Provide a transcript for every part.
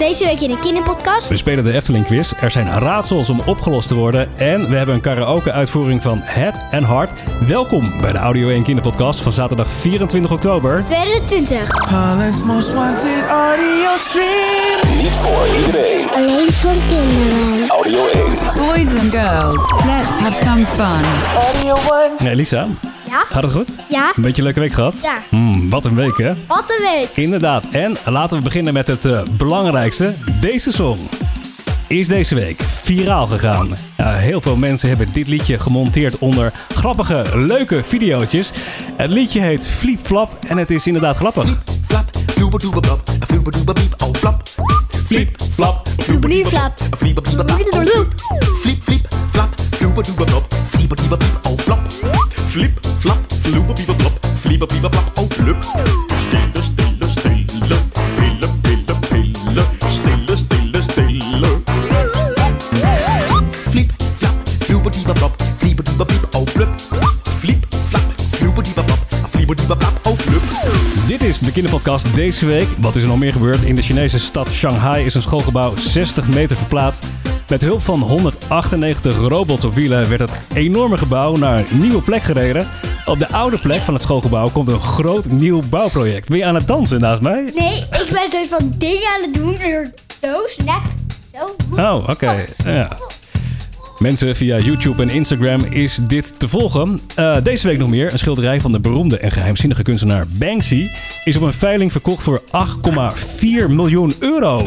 Deze week in de kinderpodcast. We spelen de Efteling quiz. Er zijn raadsels om opgelost te worden. En we hebben een karaoke uitvoering van Head and Heart. Welkom bij de Audio 1 Kinderpodcast van zaterdag 24 oktober. 2020. Holland's most wanted audio stream. Niet voor iedereen. Alleen voor kinderen. Audio 1. Boys and girls, let's have some fun. Audio 1. Nee, Lisa, Ja? gaat het goed? Ja? Een beetje een leuke week gehad? Ja. Hmm, wat een week, hè? Wat een week. Inderdaad. En laten we beginnen met het eh, belangrijkste. Deze song is deze week viraal gegaan. Ja, heel veel mensen hebben dit liedje gemonteerd onder grappige, leuke videootjes. Het liedje heet Fliep Flap en het is inderdaad grappig. Flap, dooba beep, oh flap. Fliep, flap, flap. Oh flip. Fliep, fliep, flap, beeba beep, oh flap. Flip, flap, flooba beeba blop, fleeba beeba blap, oh flup. Stille, stille, stille, pille, pille, pille, stille, stille, stille. Fliep, flap, flooba dooba blop, fleeba dooba beep, oh flup. Fliep, flap, dooba blop, a fleeba dooba blap, oh flup. Dit is de kinderpodcast deze week. Wat is er nog meer gebeurd? In de Chinese stad Shanghai is een schoolgebouw 60 meter verplaatst. Met hulp van 198 robots op wielen werd het enorme gebouw naar een nieuwe plek gereden. Op de oude plek van het schoolgebouw komt een groot nieuw bouwproject. Ben je aan het dansen naast mij? Nee, ik ben soort van dingen aan het doen. Een doos, nep. Zo. Oh, oké. Ja. Mensen, via YouTube en Instagram is dit te volgen. Eh, deze week nog meer. Een schilderij van de beroemde en geheimzinnige kunstenaar Banksy is op een veiling verkocht voor 8,4 miljoen euro.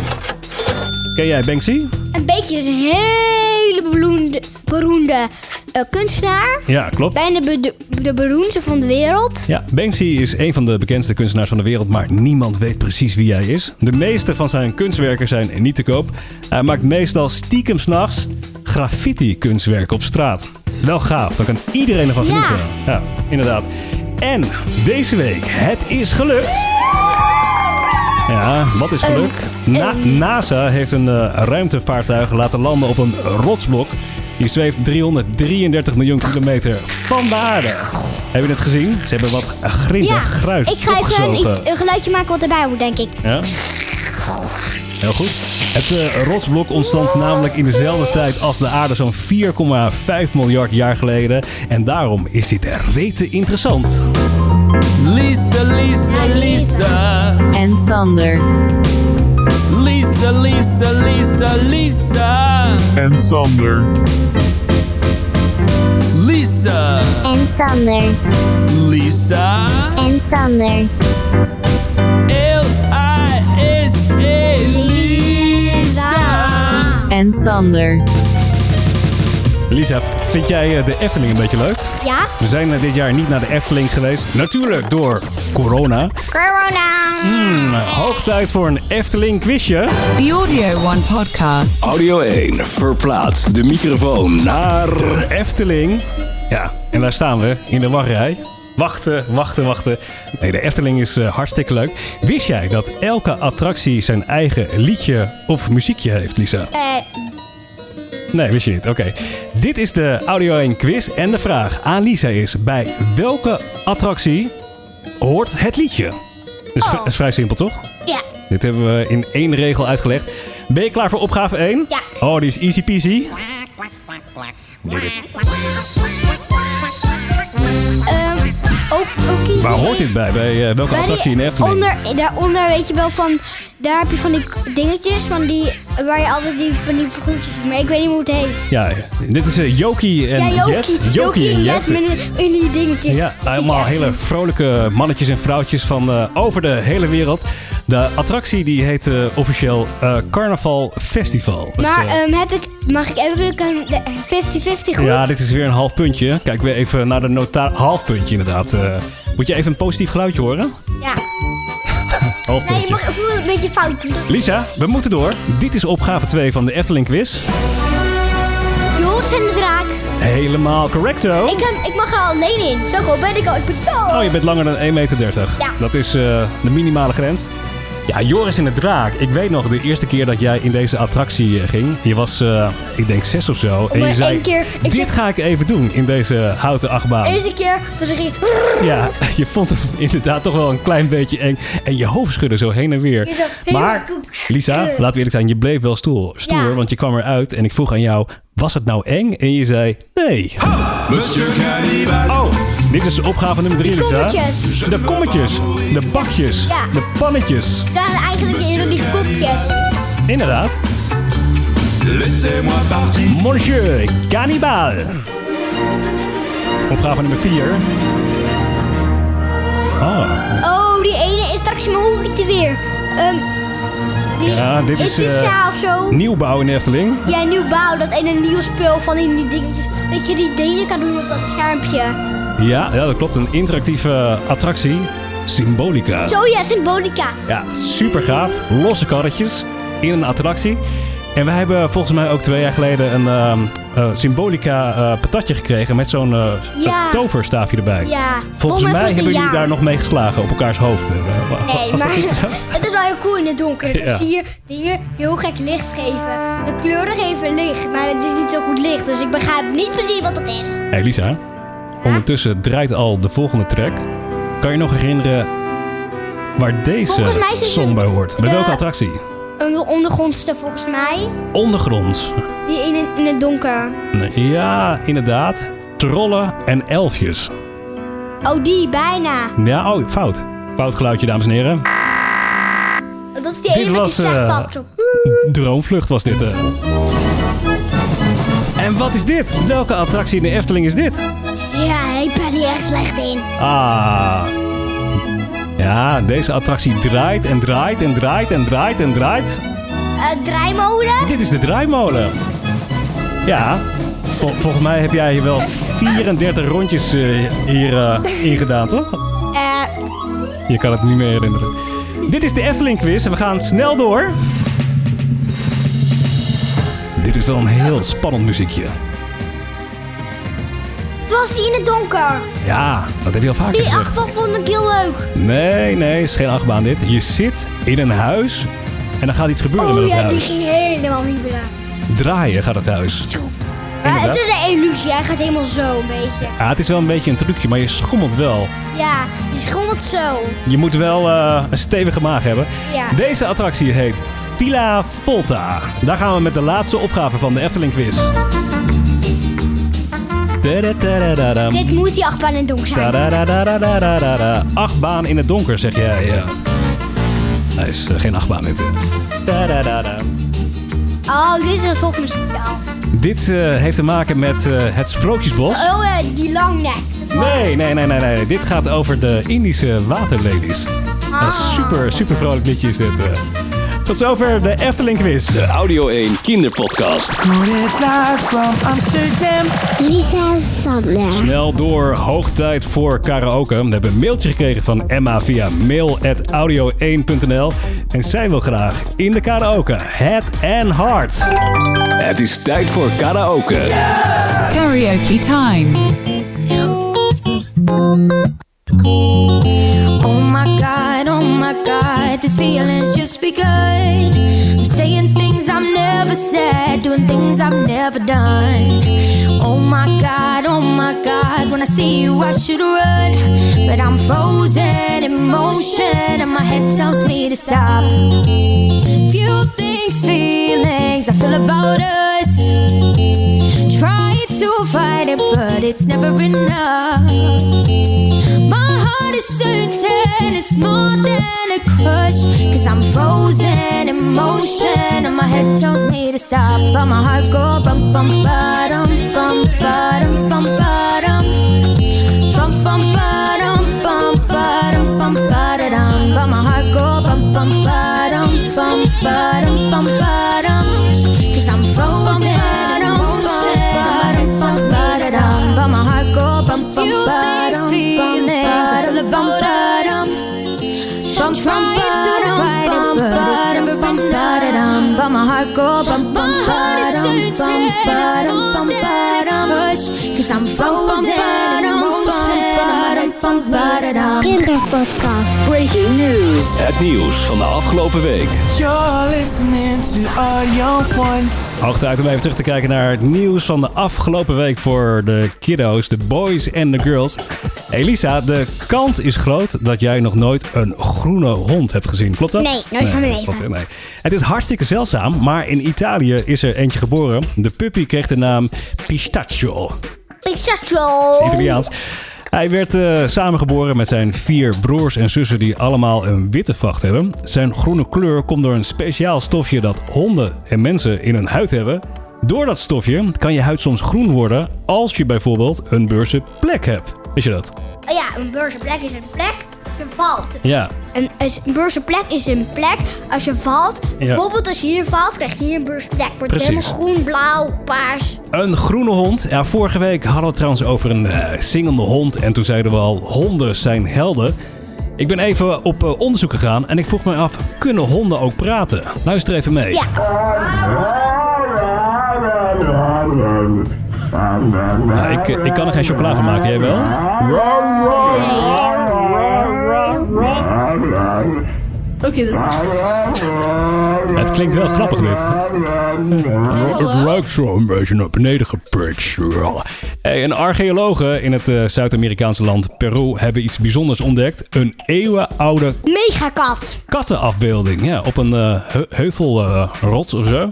Ken jij Banksy? Een beetje is een hele beroemde, beroemde eh, kunstenaar. Ja, klopt. Bijna de, de beroemdste van de wereld. Ja, Banksy is een van de bekendste kunstenaars van de wereld, maar niemand weet precies wie hij is. De meeste van zijn kunstwerken zijn niet te koop. Hij maakt meestal stiekem s'nachts graffiti-kunstwerken op straat. Wel gaaf, dan kan iedereen ervan Ja. genieten. Ja, inderdaad. En deze week, het is gelukt. Ja, wat is gelukt? Na- NASA heeft een eh, ruimtevaartuig laten landen op een rotsblok. Die zweeft 333 miljoen kilometer van de aarde. Heb je het gezien? Ze hebben wat grind en Ja, gruis ik ga even een, geluidje maken wat erbij moet, denk ik. Ja? Heel goed. Het eh, rotsblok ontstond namelijk in dezelfde tijd als de aarde zo'n 4,5 miljard jaar geleden. En daarom is dit rete interessant. Lisa, Lisa, Lisa. And Sander. Lisa, Lisa, Lisa, Lisa. en Sander. Lisa. En Sander. Lisa. En Sander. L-I-S-E. Lisa. And Sander. Lisa, vind jij eh, de Efteling een beetje leuk? Ja? We zijn eh, dit jaar niet naar de Efteling geweest. Natuurlijk door corona. Corona. Hmm, hoog tijd voor een Efteling quizje. The Audio One podcast. Audio 1. Verplaats de microfoon naar... De Efteling. Ja, en daar staan we in de wachtrij. Wachten, wachten, wachten. Nee, de Efteling is eh, hartstikke leuk. Wist jij dat elke attractie zijn eigen liedje of muziekje heeft, Lisa? Eh, Nee, wist je niet. Oké. Dit is de Audio 1 quiz. En de vraag aan Lisa is: bij welke attractie hoort het liedje? Dus Oh. is vrij simpel, toch? ja. Dit hebben we in één regel uitgelegd. Ben je klaar voor opgave 1? Ja. Oh, die is easy peasy. Ehm, Waar hoort dit bij? Bij eh, welke Bij attractie in Efteling? Onder, daaronder weet je wel van, daar heb je van die dingetjes van die, waar je altijd die, van die figuurtjes ziet. Maar ik weet niet hoe het heet. Ja, dit is eh, Jokie en ja, Joki. Jet. Joki en Jet met een- in die dingetjes. Ja, allemaal hele vrolijke mannetjes en vrouwtjes van eh, over de hele wereld. De attractie die heet eh, officieel Carnaval Festival. Dus, Maar eh, ehm, heb ik, mag ik, de 50-50 goed? ja, dit is weer een half puntje. Kijk weer even naar de nota half puntje inderdaad. Moet je even een positief geluidje horen? Ja. Half Nee, je mag een beetje fout doen. Lisa, we moeten door. Dit is opgave 2 van de Efteling quiz. Joris en de draak. Helemaal correcto. Ik, kan, ik mag er alleen in. Zo gewoon ben ik al. Ik ben Oh, je bent langer dan 1,30 meter. Ja. Dat is eh, de minimale grens. Ja, Joris in de Draak. Ik weet nog de eerste keer dat jij in deze attractie eh, ging. Je was, eh, ik denk, zes of zo. En maar je zei, één keer- ik dit ga ik even doen in deze houten achtbaan. Eerste keer, toen zeg ik... Ja, je vond hem inderdaad toch wel een klein beetje eng. En je hoofd schudde zo heen en weer. Je Maar. Lisa, laten we eerlijk zijn, je bleef wel stoer. Stoer, Ja. want je kwam eruit en ik vroeg aan jou, was het nou eng? En je zei, nee. Oh, dit is opgave nummer drie, De Lisa. kommetjes. De kommetjes, de bakjes, Ja. de pannetjes. Daar eigenlijk in die kopjes. Inderdaad. Laissez-moi partir. Monsieur Cannibal. Opgave nummer 4. Oh, Oh, die ene is straks maar hoe heet die weer? Ehm die, Ja, dit is, eh, Sa of zo? nieuwbouw in de Efteling. Ja, nieuw bouw. Dat ene nieuw speel van die, die dingetjes. Dat je die dingen kan doen op dat schermpje. Ja, ja, dat klopt. Een interactieve attractie. Symbolica. Zo ja, symbolica. Ja, super gaaf. Losse karretjes in een attractie. En wij hebben volgens mij ook twee jaar geleden een ehm, eh, Symbolica eh, patatje gekregen met zo'n eh, Ja. toverstaafje erbij. Ja. Volgens mij hebben jullie jaar. daar nog mee geslagen op elkaars wa- Nee, was dat maar het is wel heel cool in het donker. Zie je dingen heel gek licht geven. De kleuren geven licht, maar het is niet zo goed licht. Dus ik begrijp niet precies wat het is. Hey Lisa, ondertussen draait al de volgende track. Kan je nog herinneren waar deze song bij hoort? Bij welke attractie? Een ondergrondste volgens mij. Ondergronds. Die in, het- in het donker. Ja, inderdaad. Trollen en elfjes. Oh, die, bijna. Ja, oh, fout. Fout geluidje, dames en heren. Dat is die Dit ene met die. Zo. Droomvlucht was dit. eh. En wat is dit? Welke attractie in de Efteling is dit? Ik ben hier echt slecht in. Ah. Ja, deze attractie draait en draait en draait en draait en draait. Eh draaimolen? Dit is de draaimolen. Ja, vol- volgens mij heb jij hier wel 34 rondjes eh, hier eh, ingedaan, toch? Eh, Je kan het niet meer herinneren. Dit is de Efteling quiz en we gaan snel door. Dit is wel een heel spannend muziekje. Was die in het donker. Ja, dat heb je al vaker Die gezegd. achtbaan vond ik heel leuk. Nee, nee, het is geen achtbaan dit. Je zit in een huis en dan gaat iets gebeuren Oh met het ja, die huis. ging helemaal wiebelen. Draaien gaat het huis. Maar het is een illusie, hij gaat helemaal zo een beetje. Ja, het is wel een beetje een trucje, maar je schommelt wel. Ja, die schommelt zo. Je moet wel eh, een stevige maag hebben. Ja. Deze attractie heet Villa Volta. Daar gaan we met de laatste opgave van de Efteling quiz. Dit moet die achtbaan in het donker zijn. Achtbaan in het donker, zeg jij. Ja. Hij is eh, geen achtbaan. Tadadada. Oh, dit is een volgmuziektaal. Dit eh, heeft te maken met eh, het Sprookjesbos. Oh, die langnek. Nee, nee, nee, nee, nee. Dit gaat over de Indische waterlelies. Een super, super vrolijk liedje is dit. Tot zover de Efteling quiz. De Audio 1 Kinderpodcast. Lisa en Sander. Snel door, hoog tijd voor karaoke. We hebben een mailtje gekregen van Emma via mail.audio1.nl. En zij wil graag in de karaoke. Head and Heart. Het is tijd voor karaoke. Karaoke time. This feeling's just begun. I'm saying things I've never said, doing things I've never done. Oh my god, oh my god, when I see you, I should run. But I'm frozen in motion, and my head tells me to stop. Few things, feelings I feel about us. Try to fight it, but it's never enough. Is certain it's more than a crush. Cause I'm frozen in motion, and my head tells me to stop. But my heart go bum bum ba-dum, bum ba-dum. Bum Kinderpodcast. Breaking news. Het nieuws van de afgelopen week. You're listening to Audio One. Hoog tijd om even terug te kijken naar het nieuws van de afgelopen week voor de kiddo's, de boys en de girls. Elisa, de kans is groot dat jij nog nooit een groene hond hebt gezien. Klopt dat? Nee, nooit van mijn leven. klopt, nee. Het is hartstikke zeldzaam, maar in Italië is er eentje geboren. De puppy kreeg de naam Pistachio. Pistachio. Italiaans. Hij werd eh, samengeboren met zijn vier broers en zussen die allemaal een witte vacht hebben. Zijn groene kleur komt door een speciaal stofje dat honden en mensen in hun huid hebben. Door dat stofje kan je huid soms groen worden als je bijvoorbeeld een beurse plek hebt. Weet je dat? Oh ja, een beurzenplek is een plek als je valt. Ja. Een, een beurzenplek is een plek als je valt. Bijvoorbeeld als je hier valt, krijg je hier een beurzenplek. Wordt Precies. helemaal groen, blauw, paars. Een groene hond. Ja, vorige week hadden we het trouwens over een eh, zingende hond. En toen zeiden we al, honden zijn helden. Ik ben even op eh, onderzoek gegaan en ik vroeg me af, kunnen honden ook praten? Luister even mee. Ja. Ja, ik, eh, ik kan er geen chocola van maken, jij wel? Het klinkt wel grappig dit. Het ruikt zo een beetje naar beneden gepitcht. Hey, en archeologen in het eh, Zuid-Amerikaanse land Peru hebben iets bijzonders ontdekt. Een eeuwenoude Megakat. kattenafbeelding. Ja, op een eh, he- heuvelrots of zo.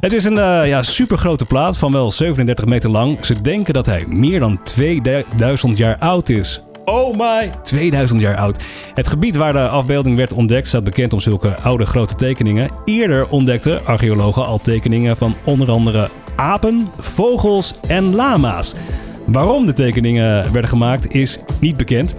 Het is een eh ja, supergrote plaat van wel 37 meter lang. Ze denken dat hij meer dan 2000 jaar oud is. Oh my, 2000 jaar oud. Het gebied waar de afbeelding werd ontdekt staat bekend om zulke oude grote tekeningen. Eerder ontdekten archeologen al tekeningen van onder andere apen, vogels en lama's. Waarom de tekeningen werden gemaakt is niet bekend.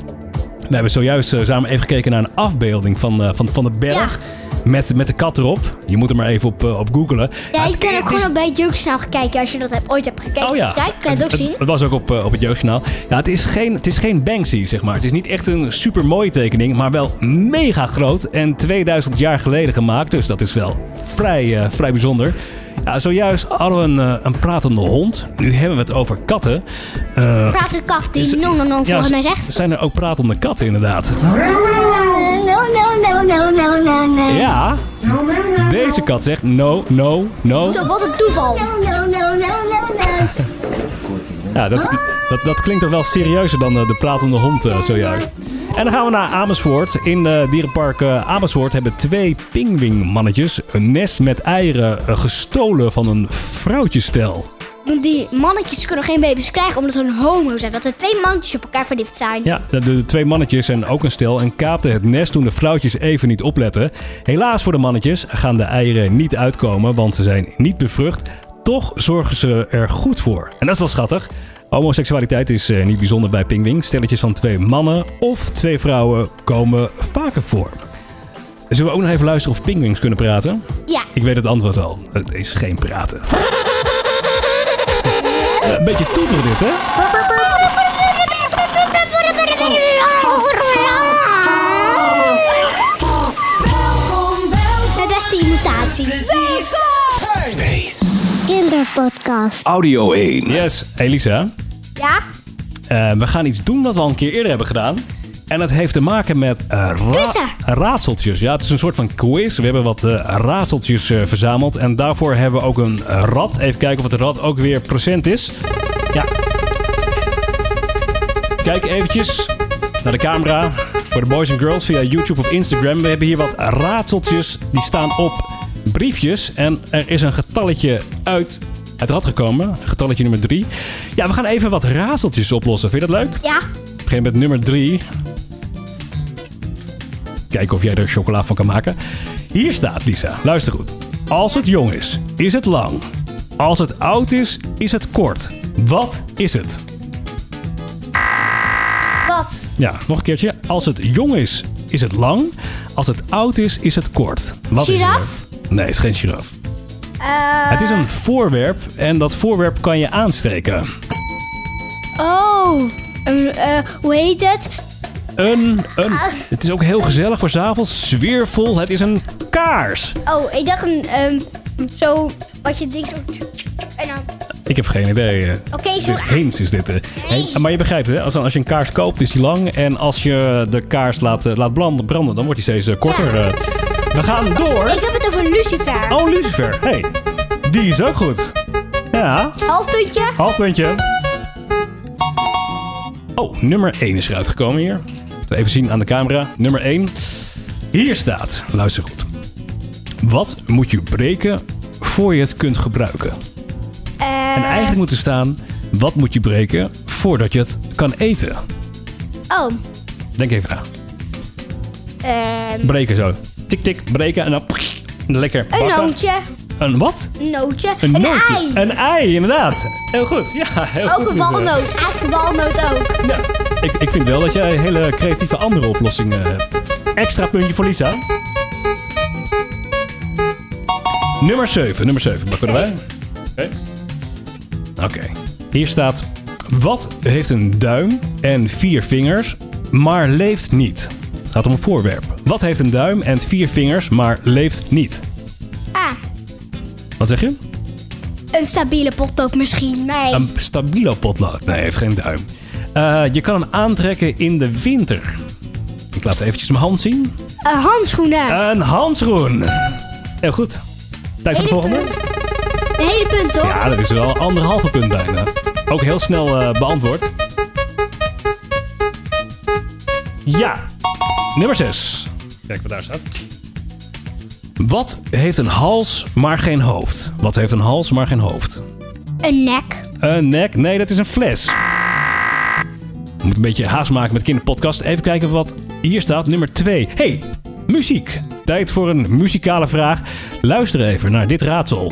We hebben zojuist eh, samen even gekeken naar een afbeelding van, eh, van, van de berg. Met, met de kat erop. Je moet er maar even op, eh, op googelen. Ja, je het- kan ook gewoon bij het jeugdjournaal gaan kijken als je dat hebt, ooit hebt gekeken. Oh ja, Kijk, kan je het ook zien. Het, was ook op, eh, op het jeugdjournaal. Ja, het is, geen, het is geen Banksy, zeg maar. Het is niet echt een super mooie tekening, maar wel mega groot. En 2000 jaar geleden gemaakt, dus dat is wel vrij, eh, vrij bijzonder. Ja, zojuist hadden we een, een pratende hond. Nu hebben we het over katten. Eh, Praat de kat die is- no no no ja, volgens mij zegt. Zijn er ook pratende katten inderdaad? No no no no no. Ja, deze kat zegt no, no, no. Zo, wat een toeval. No no no no no no. Ja, dat, dat, dat klinkt toch wel serieuzer dan eh, de pratende hond eh, zojuist. En dan gaan we naar Amersfoort. In eh dierenpark Amersfoort hebben twee pingwingmannetjes een nest met eieren gestolen van een vrouwtjestel. Want die mannetjes kunnen geen baby's krijgen omdat ze een homo zijn. Dat er twee mannetjes op elkaar verliefd zijn. Ja, de, de twee mannetjes en ook een stel en kaapten het nest toen de vrouwtjes even niet opletten. Helaas voor de mannetjes gaan de eieren niet uitkomen, want ze zijn niet bevrucht. Toch zorgen ze er goed voor. En dat is wel schattig. Homoseksualiteit is eh, niet bijzonder bij pingwing. Stelletjes van twee mannen of twee vrouwen komen vaker voor. Zullen we ook nog even luisteren of pingwings kunnen praten? Ja. Ik weet het antwoord al. Het is geen praten. Een beetje toeteren dit, hè? De beste imitatie. Kinderpodcast. Audio 1. Yes, Elisa. Ja? Eh, we gaan iets doen wat we al een keer eerder hebben gedaan. En dat heeft te maken met ra- Quizzen. raadseltjes. Ja, het is een soort van quiz. We hebben wat eh, raadseltjes eh, verzameld. En daarvoor hebben we ook een rad. Even kijken of het rad ook weer procent is. Ja. Kijk eventjes naar de camera. Voor de boys en girls via YouTube of Instagram. We hebben hier wat raadseltjes. Die staan op briefjes. En er is een getalletje uit het rad gekomen. Getalletje nummer drie. Ja, we gaan even wat raadseltjes oplossen. Vind je dat leuk? Ja? Ik begin met nummer 3. Kijken of jij er chocola van kan maken. Hier staat, Lisa. Luister goed. Als het jong is, is het lang. Als het oud is, is het kort. Wat is het? Wat? Ja, nog een keertje. Als het jong is, is het lang. Als het oud is, is het kort. Wat Giraf? is het? Nee, het is geen giraf. Eh, Het is een voorwerp en dat voorwerp kan je aansteken. Oh. Eh, hoe heet het? Een, een. Het is ook heel gezellig voor 's avonds. Sfeervol. Het is een kaars. Oh, ik dacht een... ehm, zo... Wat je ding zo... En dan... Ik heb geen idee. Oké, zo- Dus hints is dit. Hey, maar je begrijpt, hè? Als, als je een kaars koopt, is die lang. En als je de kaars laat, eh, laat branden, branden, dan wordt die steeds eh, korter. eh. We gaan door. Ik heb het over Lucifer. Oh, Lucifer. Hey, die is ook goed. Ja, Half puntje. half puntje. Oh, nummer 1 is eruit gekomen hier. Even zien aan de camera. Nummer 1. Hier staat, luister goed. Wat moet je breken voor je het kunt gebruiken? Eh, En eigenlijk moet er staan, wat moet je breken voordat je het kan eten? oh. Denk even na. ehm, Breken zo. Tik, tik, breken en dan lekker een nootje. Een wat? Een nootje. Een, Een, ei. Een ei, inderdaad. Heel goed. Ja, heel goed. ook een walnoot. Eigenlijk een walnoot ook. Ja, ik, ik vind wel dat jij hele creatieve andere oplossingen hebt. Extra puntje voor Lisa. Nummer 7. Nummer 7. Pakken we erbij. Oké. Hier staat... Wat heeft een duim en vier vingers, maar leeft niet? Het gaat om een voorwerp. Wat heeft een duim en vier vingers, maar leeft niet? Ah, Wat zeg je? een stabiele potlood misschien. Nee. Een stabilo potlood. Nee, heeft geen duim. Eh, je kan hem aantrekken in de winter. Ik laat eventjes mijn hand zien. Een handschoenen. Een handschoen. Heel goed. Tijd voor de volgende. punt. Een hele punt, toch? Ja, dat is wel anderhalve punt bijna. Ook heel snel eh, beantwoord. Ja. Nummer 6. Kijk wat daar staat. Wat heeft een hals, maar geen hoofd? Wat heeft een hals, maar geen hoofd? Een nek. Een nek? Nee, dat is een fles. We moeten een beetje haast maken met kinderpodcast. Even kijken wat hier staat. Nummer 2. Hey, muziek. Tijd voor een muzikale vraag. Luister even naar dit raadsel.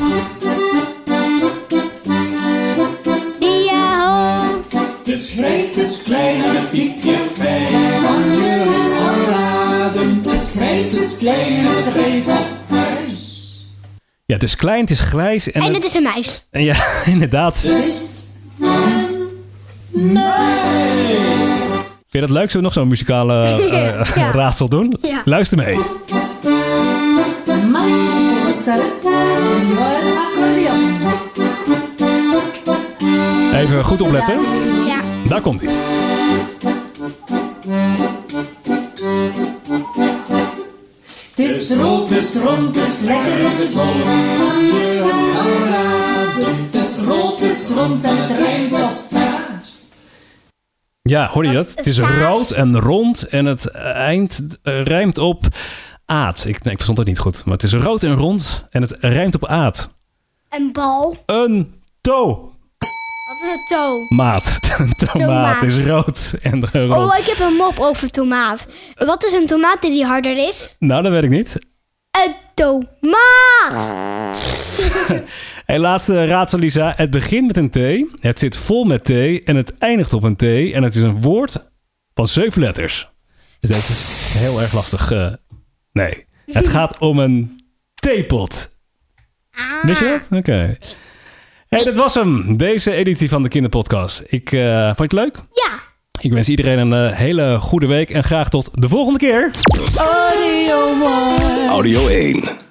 Het is grijs, het is klein en het wiekt heel fijn. Kan je het aanraden? Het is grijs, het is klein en het rijmt op huis. Ja, het is klein, het is grijs. En, En het- het is een muis. en ja, inderdaad. Het is muis. Vind je dat leuk? Zullen we nog zo'n muzikale eh, Ja. raadsel doen? Ja. Luister mee. Even goed opletten. Ja. Daar komt hij. Het is rood, het is rond, het is lekker en gezond. Kan je het aanraden? Het is rood, het is rond en het rijmt op. Ja, hoor je dat? Het is Saas. rood en rond en het eind eh, rijmt op aad. Ik, nee, ik verstond het niet goed. Maar het is rood en rond en het rijmt op aad. Een bal. Een tomaat. Wat is een toe? Een tomaat Tomaat. is rood en rond. Oh, ik heb een mop over tomaat. Wat is een tomaat die harder is? Nou, dat weet ik niet. Een tomaat! Hey, laatste raadsel, Lisa. Het begint met een T. Het zit vol met T. En het eindigt op een T. En het is een woord van zeven letters. Dus deze is heel erg lastig. eh, nee. Het gaat om een theepot. Wist je dat? Oké. Hey, dat was hem. Deze editie van de Kinderpodcast. Ik eh, vond je het leuk? Ja. Ik wens iedereen een eh, hele goede week. En graag tot de volgende keer. Audio 1.